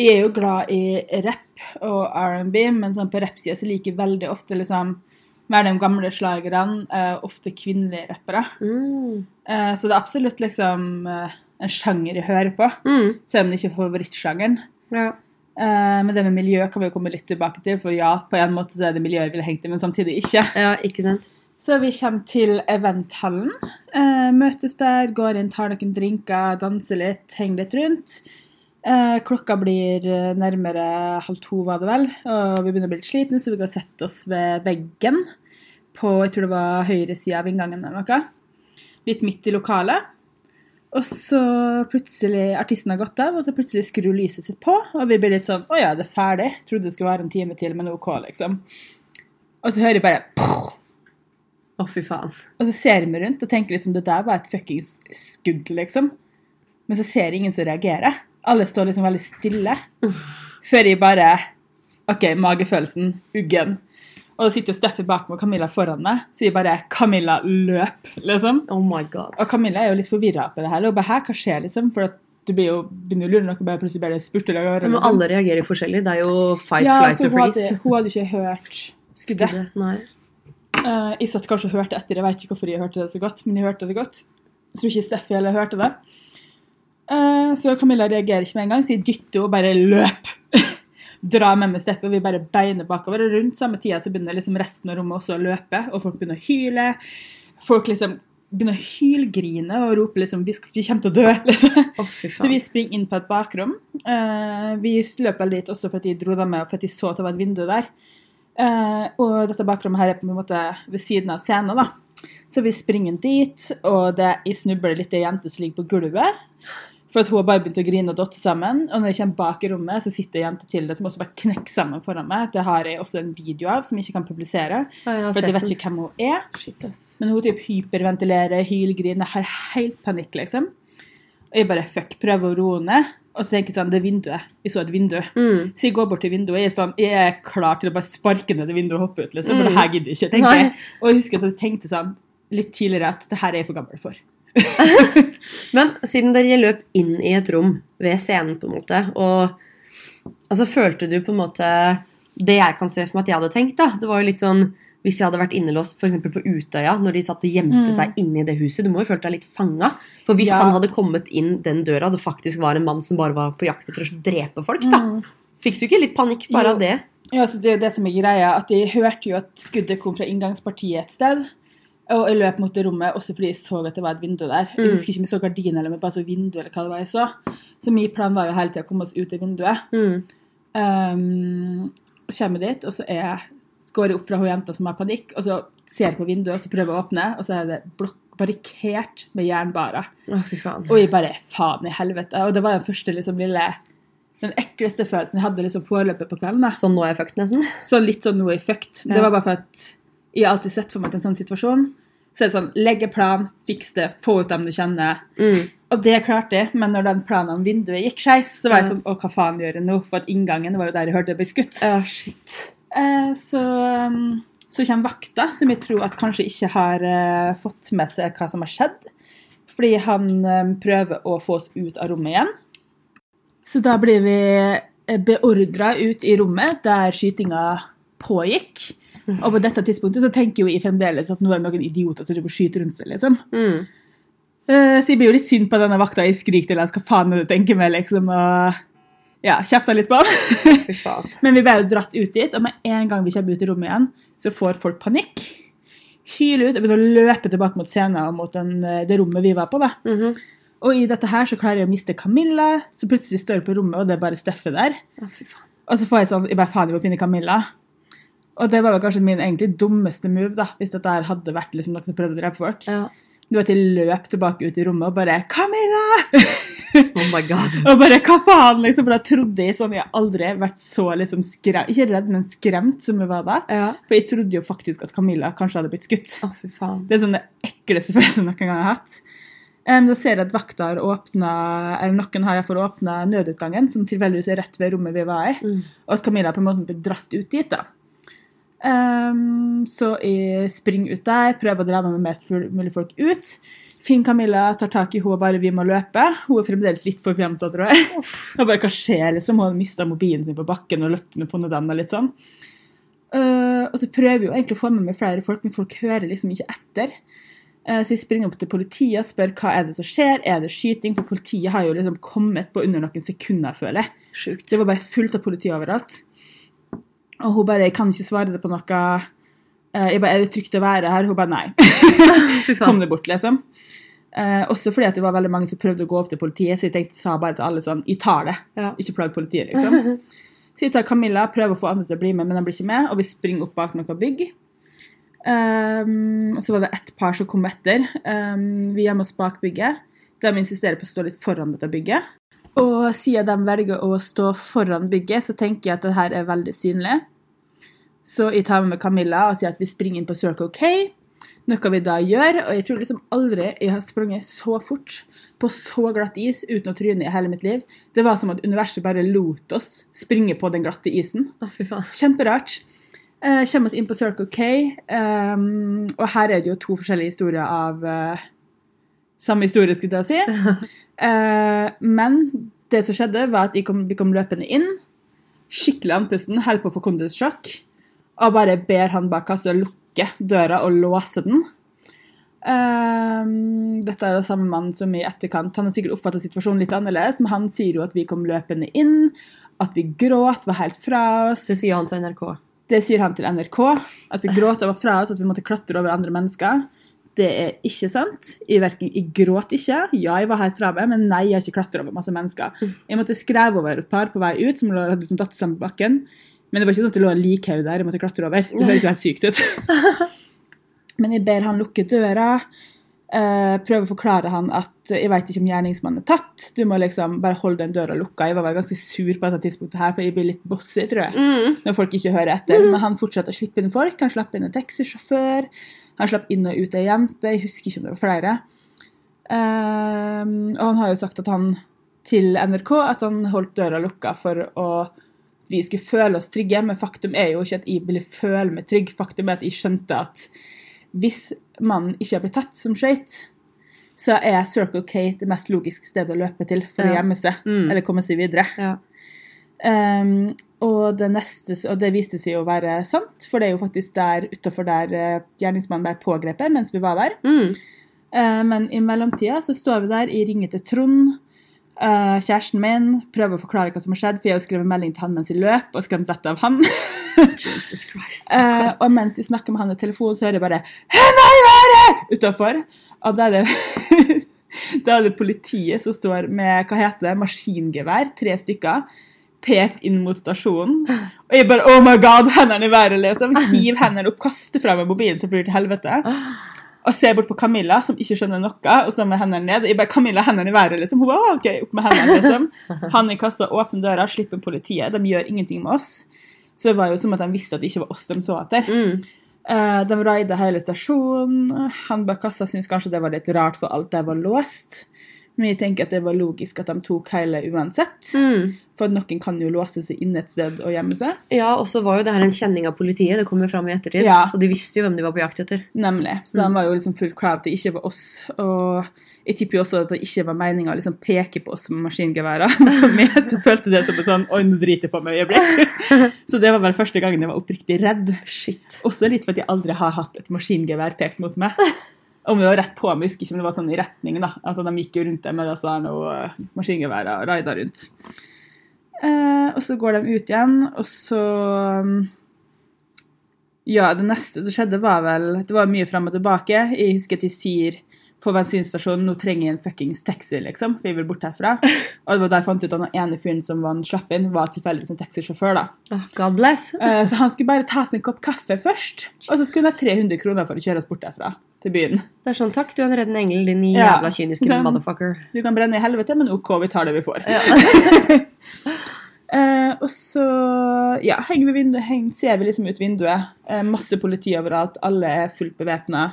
jeg er jo glad i rapp og R&B, men sånn på rappsida så liker jeg veldig ofte liksom mer de gamle slagerne, eh, ofte kvinnelige rappere. Mm. Eh, så det er absolutt liksom eh, en sjanger jeg hører på, Mm. selv om det ikke er favorittsjangeren. Ja. Men det med miljø kan vi jo komme litt tilbake til, for ja, på en måte så er det miljøet jeg ville hengt i, men samtidig ikke. ja, ikke sant? Så vi kommer til eventhallen. Eh, møtes der, går inn, tar noen drinker, danser litt, henger litt rundt. Eh, klokka blir eh, nærmere halv to, var det vel. Og vi begynner å bli litt slitne, så vi går og setter oss ved veggen på jeg tror det var høyresida av inngangen eller noe. Litt midt i lokalet. Og så plutselig Artisten har gått av, og så plutselig skrur lyset sitt på. Og vi blir litt sånn Å ja, det er ferdig. Trodde det skulle være en time til, men OK, liksom. Og så hører jeg bare! Å, fy faen. Og så ser vi rundt og tenker liksom det der var et fuckings skudd, liksom. Men så ser ingen som reagerer. Alle står liksom veldig stille. Før jeg bare OK, magefølelsen, uggen. Og da sitter Steffi bak meg og Camilla foran meg. Så jeg bare 'Camilla, løp!' liksom. Oh my god. Og Camilla er jo litt forvirra på det her. Og bare, Hæ, hva skjer, liksom? For at du blir jo, begynner å lure noe, bare plutselig bare spurter deg av. Men liksom. alle reagerer forskjellig. Det er jo fight, Ja, flight or freeze. hadde, så hun hadde ikke hørt skuddet. Skuddet. Nei. Eh, jeg satt kanskje og hørte etter, jeg vet ikke hvorfor jeg hørte det så godt, men jeg hørte det godt. Jeg tror ikke Steffi heller hørte det. Uh, så Camilla reagerer ikke med en gang, så jeg dytter og bare løp. Drar med meg Steffi, og vi bare beiner bakover. Og rundt samme tida så begynner liksom resten av rommet også å løpe, og folk begynner å hyle. Folk liksom begynner å hylgrine og rope liksom vi, skal, vi kommer til å dø. liksom. Oh, Så vi springer inn på et bakrom. Uh, vi løp vel dit også fordi jeg dro dem med, og fordi jeg så at det var et vindu der. Eh, og dette bakrommet her er på en måte ved siden av scenen. da. Så vi springer dit, og det, jeg snubler litt i ei jente som ligger på gulvet. For at hun har bare begynt å grine og dotte sammen. Og når jeg kommer bak i rommet, så sitter ei jente til det som også bare knekker sammen foran meg. Det har jeg også en video av som jeg ikke kan publisere. Ja, jeg For jeg vet ikke hvem hun er. Shit. Men hun typ hyperventilerer, hylgriner, har helt panikk, liksom. Og jeg bare fuck, prøver å roe ned. Og så tenker jeg sånn, det er vinduet. Jeg så et vindu. Mm. Så jeg går bort til vinduet og jeg er, sånn, jeg er klar til å bare sparke ned det vinduet og hoppe ut. liksom, For Mm. det her gidder jeg ikke. tenker jeg. Og jeg husker at jeg tenkte sånn litt tidligere at det her er jeg for gammel for. Men siden dere løp inn i et rom ved scenen, på en måte, og altså, følte du på en måte Det jeg kan se for meg at jeg hadde tenkt, da, det var jo litt sånn hvis jeg hadde vært innelåst f.eks. på Utøya, når de satt og gjemte Mm. seg inne i det huset Du må jo følt deg litt fanga. For hvis Ja. han hadde kommet inn den døra, det faktisk var en mann som bare var på jakt etter å drepe folk, da. Fikk du ikke litt panikk bare Jo. av det? Ja, så Det er jo det som er greia, at jeg hørte jo at skuddet kom fra inngangspartiet et sted. Og jeg løp mot det rommet også fordi jeg så at det var et vindu der. Jeg Mm. husker ikke om jeg så gardin eller om bare så vindu eller hva det var jeg så. Så min plan var jo hele tida å komme oss ut av vinduet. Mm. Um, kommer dit, og så er går jeg opp fra hun jenta som har panikk, og så ser jeg på vinduet, og så prøver jeg å åpne, og så er det blokk, barrikert med jernbarer. Faen. Og jeg bare faen i helvete. Og det var den første liksom lille Den ekleste følelsen jeg hadde liksom foreløpig på kvelden. da. Sånn nå er jeg fucked, nesten. Så litt sånn nå er jeg fucked. Det var bare for at jeg har alltid sett for meg til en sånn situasjon så er det sånn legge plan, fiks det, få ut dem du kjenner. Mm. Og det klarte jeg, men når den planen om vinduet gikk skeis, så var jeg sånn Å, hva faen gjør jeg nå? For at inngangen var jo der jeg hørte det ble skutt. Ja, shit. Eh, så, um, så kommer vakta, som jeg tror at kanskje ikke har eh, fått med seg hva som har skjedd. Fordi han eh, prøver å få oss ut av rommet igjen. Så da blir vi beordra ut i rommet der skytinga pågikk. Og på dette tidspunktet så tenker jo jeg fremdeles at nå er det noen idioter som driver skyter rundt seg. liksom. Mm. Eh, Så jeg blir jo litt sint på denne vakta. Jeg skriker til henne hva faen er det du tenker med, liksom. Og ja, kjefta litt på ham. Men vi ble jo dratt ut dit, og med en gang vi kommer ut i rommet igjen, så får folk panikk. Hyler ut og begynner å løpe tilbake mot scenen og mot den, eh, det rommet vi var på. da. Mhm. Og i dette her så klarer jeg å miste Camilla, så plutselig står jeg på rommet, og det er bare Steffe der. Å. Og så får jeg sånn jeg bare faen, jeg må finne Camilla. Og det var vel kanskje min egentlig dummeste move, da, hvis dette her hadde vært liksom noen som prøvde å drepe folk. Ja. Var at jeg løp tilbake ut i rommet og bare 'Camilla!' Oh my god. Og bare, hva faen, liksom, for da trodde jeg sånn, jeg har aldri vært så liksom skremt, ikke redd, men skremt som jeg var da. Ja. For jeg trodde jo faktisk at Camilla kanskje hadde blitt skutt. Å, fy faen. Det er sånn det ekleste følelsen jeg noen gang har hatt. Um, da ser jeg at vakta har åpna, eller noen har iallfall åpna nødutgangen, som tilfeldigvis er rett ved rommet vi var i, Mm. og at Camilla på en måte blir dratt ut dit. da. Em, så jeg springer ut der, prøver å dra med mest mulig folk ut. Finn Camilla, tar tak i henne og bare 'vi må løpe'. Hun er fremdeles litt forfjamsa, tror jeg. Og bare, hva skjer, liksom? Hun har mista mobilen sin på bakken og løpt med og litt sånn. Uh, og så prøver jeg egentlig å få med meg flere folk, men folk hører liksom ikke etter. Uh, så jeg springer opp til politiet og spør hva er det som skjer. Er det skyting? For politiet har jo liksom kommet på under noen sekunder, føler jeg. Sjukt. Det var bare fullt av politi overalt. Og hun bare 'Jeg kan ikke svare det på noe'. Eh, Jeg bare 'Er det trygt å være her?' Hun bare 'Nei'. Kom deg bort, liksom. Eh, også fordi at det var veldig mange som prøvde å gå opp til politiet, så jeg tenkte, sa bare til alle sånn Jeg tar det. Ja. Ikke plag politiet, liksom. Så jeg tar Camilla, prøver å få andre til å bli med, men de blir ikke med, og vi springer opp bak noe bygg. Um, og så var det ett par som kom etter. Um, vi gjemmer oss bak bygget. De insisterer på å stå litt foran dette bygget. Og siden de velger å stå foran bygget, så tenker jeg at det her er veldig synlig. Så jeg tar med Camilla og sier at vi springer inn på Circle K. Noe vi da gjør, og jeg tror liksom aldri jeg har sprunget så fort på så glatt is uten å tryne i hele mitt liv. Det var som at universet bare lot oss springe på den glatte isen. Kjemperart. Eh, kommer oss inn på Circle K, um, og her er det jo to forskjellige historier av eh, samme historie, skulle jeg si. Eh, men det som skjedde, var at vi kom, vi kom løpende inn, skikkelig andpusten, holder på å få kondissjokk, og bare ber han bak kassa lukke døra og låse den. Ehm, dette er det samme mann som i etterkant Han har sikkert oppfattet situasjonen litt annerledes, men han sier jo at vi kom løpende inn, at vi gråt, var helt fra oss. Det sier han til NRK. Det sier han til NRK. At vi gråt og var fra oss, at vi måtte klatre over andre mennesker. Det er ikke sant. Jeg, verken, jeg gråt ikke. Ja, jeg var helt fra meg, men nei, jeg har ikke klatra over masse mennesker. Jeg måtte skreve over et par på vei ut, som hadde liksom datt sammen på bakken. Men det var ikke sånn at det lå en likhaug der jeg måtte klatre over. Det høres jo helt sykt ut. Men jeg ber han lukke døra. Uh, prøver å forklare han at jeg vet ikke om gjerningsmannen er tatt. Du må liksom bare holde den døra lukka. Jeg var vel ganske sur på dette tidspunktet her, for jeg blir litt bossy, tror jeg. Mm. Når folk ikke hører etter. Men han fortsatte å slippe inn folk. Han slapp inn en taxisjåfør. Han slapp inn og ut ei jente. Jeg husker ikke om det var flere. Ehm, og han har jo sagt at han til NRK at han holdt døra lukka for å at vi skulle føle oss trygge, men faktum er jo ikke at jeg ville føle meg trygg. Faktum er at jeg skjønte at hvis mannen ikke har blitt tatt som skøyt, så er Circle K det mest logiske stedet å løpe til for å Ja. gjemme seg Mm. eller komme seg videre. Ja. Um, og, det neste, og det viste seg å være sant, for det er jo faktisk der utafor der eh, gjerningsmannen ble pågrepet mens vi var der. Mm. Uh, men i mellomtida så står vi der, i ringe til Trond, uh, kjæresten min, prøver å forklare hva som har skjedd, for jeg har skrevet melding til han mens jeg løp, og skremt vettet av han. Jesus Christ. Og mens jeg snakker med han i telefonen, så hører jeg bare 'Henne i været!' utafor. Og da er det Da er det politiet som står med hva heter det, maskingevær, tre stykker, pekt inn mot stasjonen. Og jeg bare 'Oh my God!' Hendene i været, liksom. Hiv hendene opp, kaster fra meg mobilen som flyr til helvete. Og ser bort på Camilla, som ikke skjønner noe, og så med hendene ned. Jeg bare 'Camilla, hendene i været', liksom. Hun bare, ok, opp med hendene, liksom. Han i kassa åpner døra, slipper politiet. De gjør ingenting med oss. Så det var jo som at de visste at det ikke var oss de så etter. Mm. Uh, de raida hele stasjonen. Han bak kassa syntes kanskje det var litt rart, for alt der var låst. Men jeg tenker at det var logisk at de tok hele uansett. Mm. For noen kan jo låse seg inne et sted og gjemme seg. Ja, og så var jo det her en kjenning av politiet. Det kom jo fram i ettertid. Ja. Så de visste jo hvem de var på jakt etter. Nemlig. Så de var jo liksom fullt klar til at det ikke var oss. Og jeg tipper jo også at det ikke var meninga å liksom peke på oss med maskingeværer. Men for meg så følte det som et sånn Oi, nå driter jeg på meg øyeblikk. Så det var vel første gangen jeg var oppriktig redd. Shit. Også litt for at jeg aldri har hatt et maskingevær pekt mot meg. Om det var rett på men jeg husker ikke om det var sånn i retning. da. Altså, De gikk jo rundt der med disse her noe eh, maskingevær og raida rundt. Eh, og så går de ut igjen, og så mm, Ja, det neste som skjedde, var vel Det var mye fram og tilbake. Jeg husker at de sier på bensinstasjonen nå trenger jeg en fuckings taxi, liksom. For jeg vil bort herfra. Og det var da jeg fant ut at den ene fyren som han slapp inn, var tilfeldigvis en taxisjåfør. da. Oh, God bless. Eh, Så han skulle bare ta seg en kopp kaffe først, og så skulle han ha 300 kroner for å kjøre oss bort derfra til byen. Det er sånn, takk, du er en reddende engel, din Ja. jævla kyniske Sånn. motherfucker. Du kan brenne i helvete, men OK, vi tar det vi får. Eh, og så ja, henger vi vinduet, henger, ser vi liksom ut vinduet. Eh, masse politi overalt, alle er fullt bevæpna.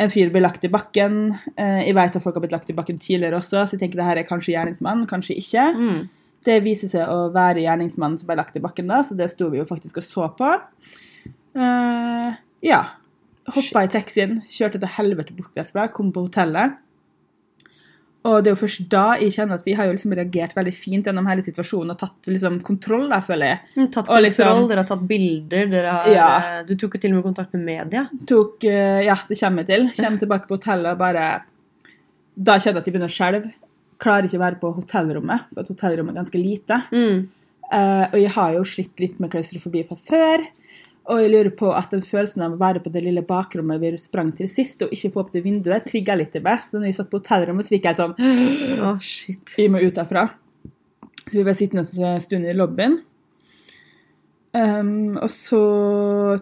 En fyr blir lagt i bakken. Eh, jeg vet at folk har blitt lagt i bakken tidligere også, så jeg tenker det her er kanskje gjerningsmann, kanskje ikke. Mm. Det viser seg å være gjerningsmannen som ble lagt i bakken da, så det sto vi jo faktisk og så på. Eh, ja. Hoppa i taxien, kjørte til helvete bort derfra, kom på hotellet. Og det er jo først da jeg kjenner at vi har jo liksom reagert veldig fint gjennom hele situasjonen og tatt liksom kontroll, der, føler jeg. Mm, Tatt Og kontroll, liksom- dere har tatt bilder, dere har, Ja. eh, du tok jo til og med kontakt med media. Tok, eh, ja, det kommer jeg til. Kommer tilbake på hotellet og bare Da kjenner jeg at jeg begynner å skjelve. Klarer ikke å være på hotellrommet, for hotellrommet er ganske lite. Mm. Uh, og jeg har jo slitt litt med klaustrofobi fra før. Og jeg lurer på at den følelsen av å være på det lille bakrommet vi sprang til sist, og ikke få opp det vinduet, trigga litt i meg. Så når jeg satt på hotellrommet, så fikk jeg sånn Å, shit. Vi må ut derfra. Så vi ble sittende en stund i lobbyen. Um, og så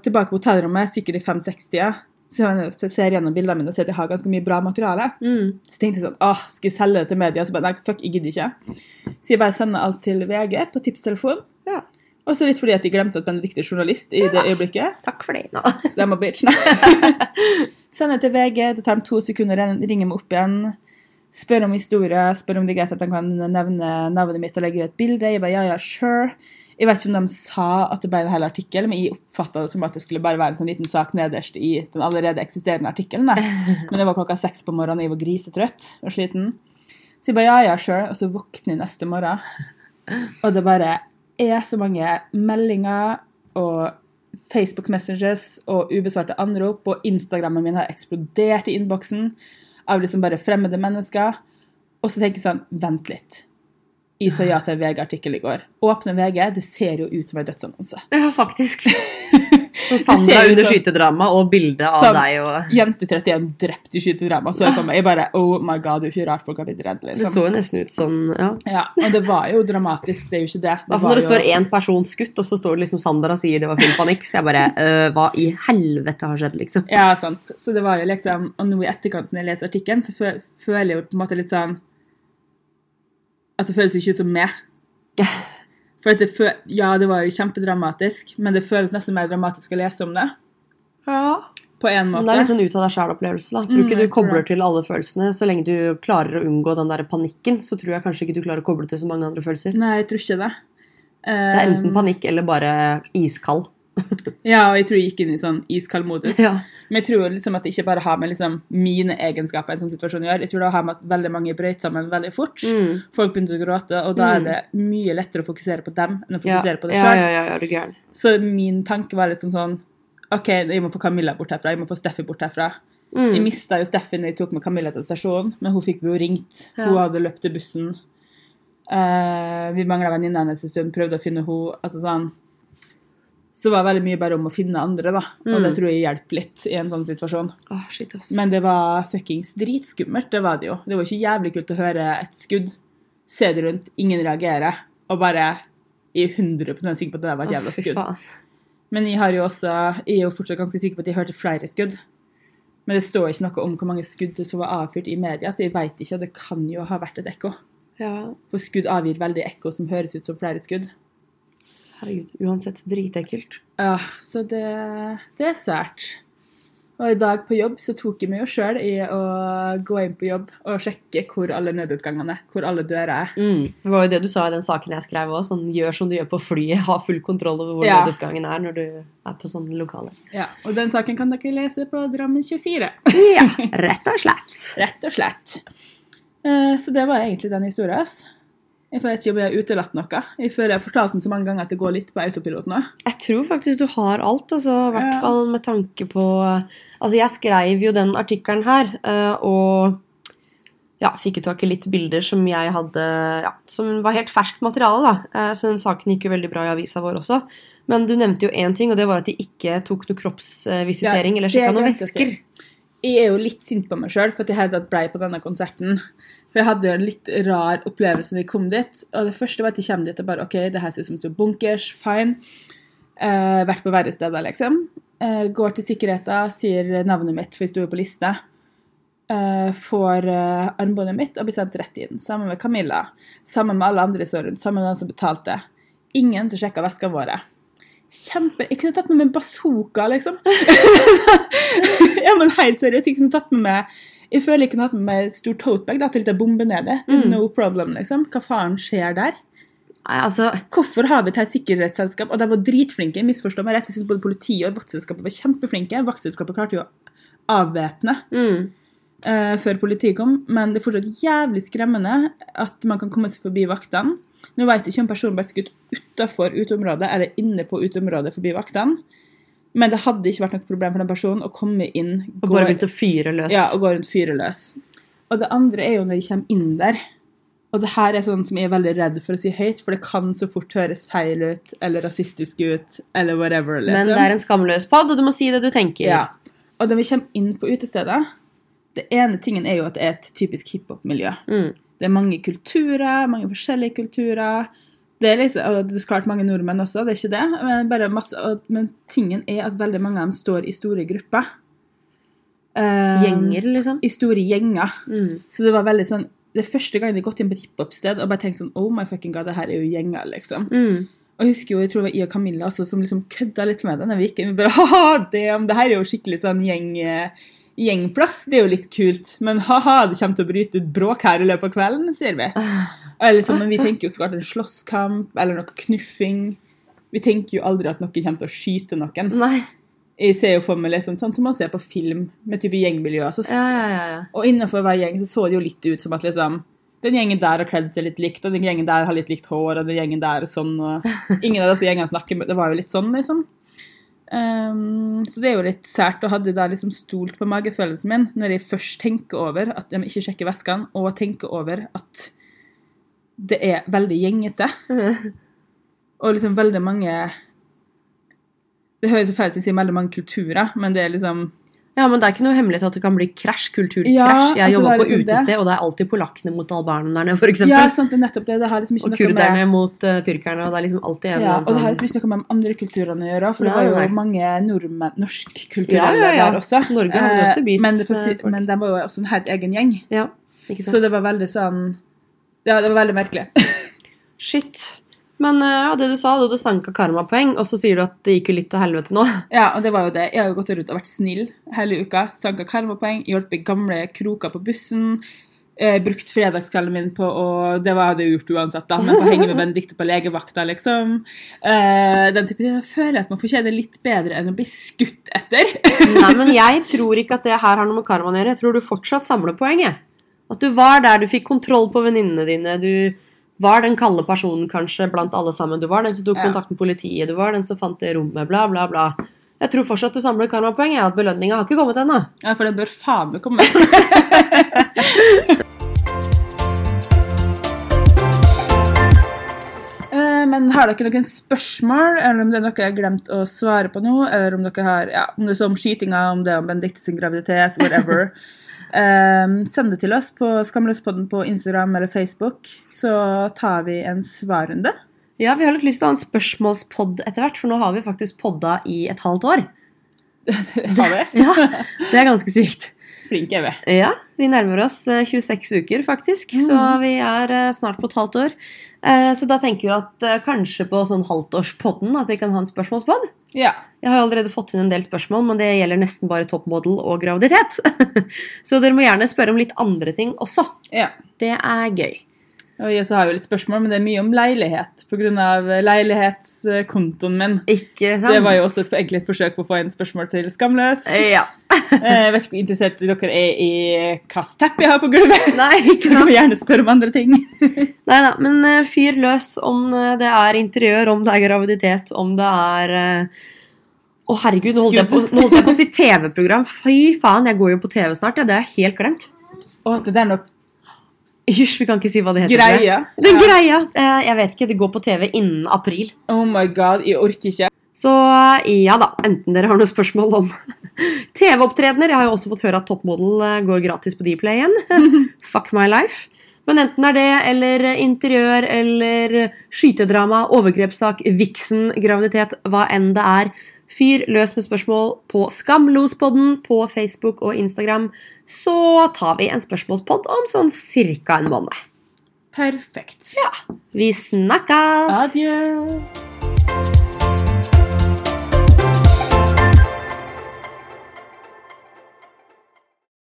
tilbake på hotellrommet, sikkert i 5-60-tida. Så jeg så jeg ser gjennom bildene mine og ser at jeg har ganske mye bra materiale. Mm. Så tenkte jeg sånn, åh, skal jeg selge det til media? Så bare, nei, fuck, jeg gidder ikke. Så jeg bare sender alt til VG på tipstelefon. Ja. Og så litt fordi at de glemte at Benedicte er journalist i det øyeblikket. Takk for det. Nå. Så jeg må bitch. Sender til VG, det tar dem to sekunder, ringer meg opp igjen. Spør om historie, spør om det er greit at de kan nevne navnet mitt og legge ut et bilde. Jeg bare ja, ja, sure. Jeg vet ikke om de sa at det ble en hel artikkel, men jeg oppfatta det som at det skulle bare være en sånn liten sak nederst i den allerede eksisterende artikkelen. Men det var klokka seks på morgenen, jeg var grisetrøtt og sliten. Så jeg bare ja, ja, sure. Og så våkner jeg neste morgen, og det bare er så mange meldinger og Facebook messages og ubesvarte anrop, og Instagrammen min har eksplodert i innboksen av liksom bare fremmede mennesker. Og så tenker jeg sånn, vent litt. Jeg sa ja til VG-artikkel i går. Åpne VG, det ser jo ut som en dødsannonse. Ja, faktisk. Sandra under som- skytedrama og bilde av Som- deg og Jente 31 drept i skytedrama. Så jeg meg, jeg bare Oh my god, det er jo ikke rart folk har blitt redde, Det liksom. så jo nesten ut sånn, ja. Ja, og det var jo dramatisk, det er jo ikke det. det når det jo- står én person skutt, og så står det liksom Sandra sier det var full panikk. Så jeg bare øh, Hva i helvete har skjedd, liksom? Ja, sant. Så det var jo liksom Og nå i etterkant når jeg leser artikkelen, så føler jeg jo på en måte litt sånn At det føles ikke ut som meg. For at det fø Ja, det var jo kjempedramatisk, men det føles nesten mer dramatisk å lese om det. Ja. På en Men måte. det er litt sånn ut av deg sjæl-opplevelse. da. Tror Mm, ikke mm, du kobler til alle følelsene. Så lenge du klarer å unngå den der panikken, så tror jeg kanskje ikke du klarer å koble til så mange andre følelser. Nei, jeg tror ikke det. Det er Um, enten panikk eller bare iskald. Ja, og jeg tror jeg gikk inn i sånn iskald modus. Ja. Men jeg tror liksom at det ikke bare har med liksom mine egenskaper en sånn situasjon å gjøre. Jeg tror det har med at veldig mange brøyt sammen veldig fort. Mm. Folk begynte å gråte, og da er Mm. det mye lettere å fokusere på dem enn å Ja, fokusere på det ja, sjøl. ja, ja, ja. Så min tanke var liksom sånn OK, jeg må få Camilla bort herfra. Jeg må få Steffi bort herfra. Jeg Mm. mista jo Steffi når jeg tok med Camilla til stasjonen, men hun fikk vi jo ringt. Ja. Hun hadde løpt til bussen. Uh, vi mangla venninna hennes en stund, prøvde å finne henne. Altså sånn. Så var det veldig mye bare om å finne andre, da. Og Mm. det tror jeg hjelper litt i en sånn situasjon. Oh, shit, ass. Men det var fuckings dritskummelt, det var det jo. Det var ikke jævlig kult å høre et skudd, se det rundt, ingen reagerer, og bare i er 100 sikker på at det var et jævla fy skudd. Men jeg, har jo også, jeg er jo fortsatt ganske sikker på at jeg hørte flere skudd. Men det står ikke noe om hvor mange skudd som var avfyrt i media, så jeg veit ikke. og Det kan jo ha vært et ekko. Ja, For skudd avgir veldig ekko som høres ut som flere skudd. Herregud. Uansett, dritekkelt. Ja, så det, det er sært. Og i dag på jobb så tok jeg meg jo sjøl i å gå inn på jobb og sjekke hvor alle nødutgangene er. Hvor alle dører er. Mm. Det var jo det du sa i den saken jeg skrev òg. Sånn, gjør som du gjør på flyet. Ha full kontroll over hvor Ja. nødutgangen er når du er på sånne lokaler. Ja, Og den saken kan dere lese på Drammen24. Ja, rett og slett. Rett og slett. Eh, Så det var egentlig den historien. Jeg vet ikke om jeg har utelatt noe. Jeg føler jeg har fortalt den så mange ganger at det går litt på autopilot nå. Jeg tror faktisk du har alt, altså, i hvert Ja. fall med tanke på Altså, jeg skrev jo den artikkelen her, eh, og ja, fikk jo tak i litt bilder som jeg hadde Ja, som var helt ferskt materiale, da. Eh, Så den saken gikk jo veldig bra i avisa vår også. Men du nevnte jo én ting, og det var at de ikke tok noe kroppsvisitering Ja, eller sjekka noen glemte si. Jeg er jo litt sint på meg sjøl for at jeg hele tatt blei på denne konserten. For jeg hadde en litt rar opplevelse når jeg kom dit. Og det første var at jeg kom dit og bare OK, det her ser ut som så bunkers, fine. Eh, vært på verre steder, liksom. Eh, går til sikkerheten, sier navnet mitt, for jeg sto jo på liste. Eh, får eh, armbåndet mitt og blir sendt rett inn. Sammen med Camilla. Sammen med alle andre som rundt. Sammen med den som betalte. Ingen som sjekka veskene våre. Kjempe... Jeg kunne tatt med meg bazooka, liksom. ja, men helt seriøst. Jeg kunne tatt med meg Jeg føler jeg kunne hatt med meg et stort totebag da, til litt bombe nede. Mm. No problem, liksom. Hva faen skjer der? Nei, altså Hvorfor har vi et helt sikkerhetsselskap? Og de var dritflinke. misforstå meg rett. Jeg synes Både politiet og vaktselskapet var kjempeflinke. Vaktselskapet klarte jo å avvæpne mm. uh, før politiet kom, men det er fortsatt jævlig skremmende at man kan komme seg forbi vaktene. Nå vet jeg ikke om personen ble skutt utafor uteområdet eller inne på uteområdet forbi vaktene, men det hadde ikke vært noe problem for den personen å komme inn Og gå- begynte å fyre løs. ja, og gå rundt fyre løs. Og det andre er jo når de kommer inn der, Og det her er sånn som jeg er veldig redd for å si høyt, for det kan så fort høres feil ut, eller rasistisk ut, eller whatever. Liksom. Men det er en skamløs pod, og du må si det du tenker. Ja. Og når vi kommer inn på utestedet, det ene tingen er jo at det er et typisk hiphop-miljø. Mm. Det er mange kulturer, mange forskjellige kulturer. Det er liksom, og det er klart mange nordmenn også, det er ikke det. Men, masse, men tingen er at veldig mange av dem står i store grupper. Um, Gjenger, liksom. I store gjenger. Mm. Så det var veldig sånn Det er første gang jeg har gått inn på et hiphop-sted og bare tenkt sånn Oh my fucking god, det her er jo gjenger, liksom. Mm. Og jeg husker jo, jeg tror det var jeg og Camilla også, som liksom kødda litt med det når vi gikk inn. Vi bare, damn, det her er jo skikkelig sånn gjeng, eh, gjengplass. Det er jo litt kult. Men ha-ha, det kommer til å bryte ut bråk her i løpet av kvelden, sier vi. Eller liksom, men vi tenker jo så klart en slåsskamp eller noe knuffing. Vi tenker jo aldri at noen kommer til å skyte noen. Nei. Jeg ser jo for meg liksom sånn som man ser på film med type gjengmiljøer. Så, Ja, ja, ja. ja. Og innenfor hver gjeng så så det jo litt ut som at liksom den gjengen der har kledd seg litt likt, og den gjengen der har litt likt hår, og den gjengen der er sånn, og ingen av disse gjengene snakker med Det var jo litt sånn, liksom. Ehm, så det er jo litt sært, og hadde det da liksom stolt på magefølelsen min når jeg først tenker over at de ikke sjekker veskene, og tenker over at det er veldig gjengete, og liksom veldig mange Det høres jo feil ut å si veldig mange kulturer, men det er liksom Ja, men det er ikke noe hemmelighet at det kan bli krasj, kulturkrasj. Ja, jeg jobba på liksom det. utested, og det er alltid polakkene mot albanerne, eksempel. Ja, sant, det er nettopp det. Det har liksom ikke og noe med kurderne mot uh, tyrkerne, og det er liksom alltid en Ja, og det har liksom ikke noe med de andre kulturene å gjøre, for det var jo nei. mange nordmenn, norskkulturelle Ja, ja, der også. Norge har jo også Eh, bit men, det, men de var jo også en helt egen gjeng, sånn Ja, ikke sant? så det var veldig sånn Ja, det var veldig merkelig. Shit. Men uh, ja, det du sa, da du sanka karmapoeng, og så sier du at det gikk jo litt til helvete nå. ja, og det var jo det. Jeg har jo gått rundt og vært snill hele uka. Sanka karmapoeng, hjulpet gamle kroker på bussen. Eh, brukt fredagskvelden min på å Det var det gjort uansett, da, men på å henge med Benedicte på legevakta, liksom. Eh, den type. Jeg føler at man fortjener litt bedre enn å bli skutt etter. Nei, men jeg tror ikke at det her har noe med karmaen å gjøre. Jeg tror du fortsatt samler poeng. jeg. At du var der, du fikk kontroll på venninnene dine. Du var den kalde personen kanskje blant alle sammen. Du var den som tok kontakt med politiet. Du var den som fant det rommet. Bla, bla, bla. Jeg tror fortsatt du samler karmapoeng. At belønninga har ikke kommet ennå. Ja, for det bør faen meg komme. Eh, Men har dere noen spørsmål, eller om det er noe jeg har glemt å svare på nå, eller om dere har, ja, om det er om skytinga, om det er om Benedicte graviditet, whatever, eh, send det til oss på Skamløspodden på Instagram eller Facebook, så tar vi en svarrunde. Ja, vi har litt lyst til å ha en spørsmålspod etter hvert, for nå har vi faktisk podda i et halvt år. Har vi? Ja, Det er ganske sykt. Flink er vi. Ja, vi nærmer oss eh, 26 uker, faktisk. Så vi er eh, snart på et halvt år. Eh, Så da tenker vi at eh, kanskje på sånn halvtårspodden at vi kan ha en spørsmålspod. Ja. Jeg har allerede fått inn en del spørsmål, men det gjelder nesten bare toppmodell og graviditet. Så dere må gjerne spørre om litt andre ting også. ja. Det er gøy. Og jeg har jo litt spørsmål, men det er mye om leilighet, på grunn av leilighetskontoen min. Ikke sant? Det var jo også et, egentlig et forsøk på å få inn spørsmål til Skamløs. Ja. Eh, Jeg vet ikke hvor interessert dere er i hvilket teppe jeg har på gulvet. Nei, ikke sant? Så du må gjerne spørre om andre ting. Nei da, men eh, fyr løs om eh, det er interiør, om det er graviditet, om det er å, Å, herregud, nå holdt, på, nå holdt jeg på å si TV-program. Fy faen, jeg går jo på TV snart. Ja, det har jeg helt glemt. Å, det er noe Hysj, vi kan ikke si hva det heter. Greia. Det. Ja. Den greia! Eh, Jeg vet ikke, det går på TV innen april. Oh my god, jeg orker ikke. Så ja da, enten dere har noen spørsmål om TV-opptredener Jeg har jo også fått høre at Toppmodell eh, går gratis på Dplay igjen. Fuck my life. Men enten er det, eller interiør, eller skytedrama, overgrepssak, viksen, graviditet, hva enn det er. Fyr løs med spørsmål på Skamlospodden på Facebook og Instagram. Så tar vi en spørsmålspod om sånn cirka en måned. Perfekt. Ja. Vi snakkes! Adjø.